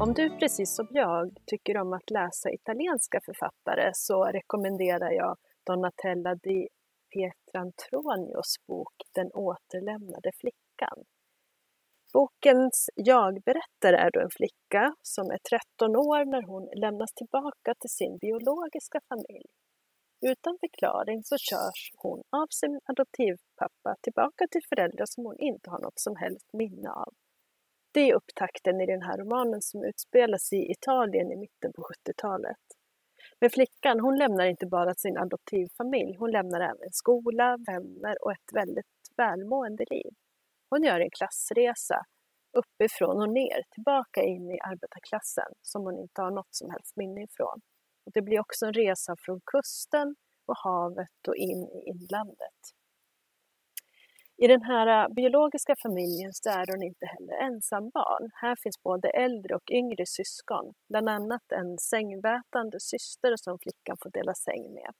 Om du precis som jag tycker om att läsa italienska författare så rekommenderar jag Donatella di Pietrantonios bok Den återlämnade flickan. Bokens jag-berättare är då en flicka som är 13 år när hon lämnas tillbaka till sin biologiska familj. Utan förklaring så körs hon av sin adoptivpappa tillbaka till föräldrar som hon inte har något som helst minne av. Det är upptakten i den här romanen som utspelar sig i Italien i mitten på 70-talet. Men flickan, hon lämnar inte bara sin adoptivfamilj, hon lämnar även skola, vänner och ett väldigt välmående liv. Hon gör en klassresa uppifrån och ner, tillbaka in i arbetarklassen som hon inte har något som helst minne ifrån. Och det blir också en resa från kusten och havet och in i inlandet. I den här äh, biologiska familjen så är hon inte heller ensam barn. Här finns både äldre och yngre syskon, bland annat en sängvätande syster som flickan får dela säng med.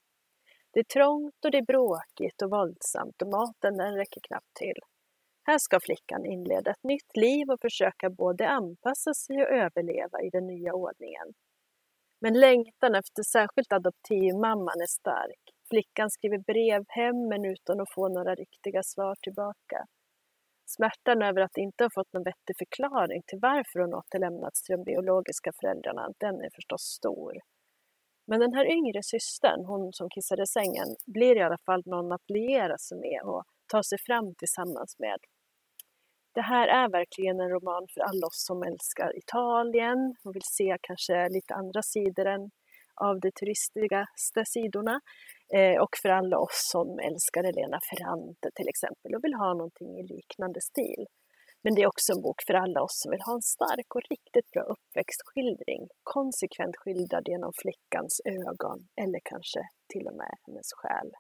Det är trångt och det är bråkigt och våldsamt och maten den räcker knappt till. Här ska flickan inleda ett nytt liv och försöka både anpassa sig och överleva i den nya ordningen. Men längtan efter särskilt adoptivmamman är stark. Flickan skriver brev hem men utan att få några riktiga svar tillbaka. Smärtan över att inte ha fått någon vettig förklaring till varför hon återlämnats till de biologiska föräldrarna, den är förstås stor. Men den här yngre systern, hon som kissade i sängen, blir i alla fall någon att liera sig med och ta sig fram tillsammans med. Det här är verkligen en roman för alla oss som älskar Italien och vill se kanske lite andra sidor än av de turistigaste sidorna. Eh, och för alla oss som älskar Elena Ferrante till exempel och vill ha någonting i liknande stil. Men det är också en bok för alla oss som vill ha en stark och riktigt bra uppväxtskildring, konsekvent skildrad genom flickans ögon eller kanske till och med hennes själ.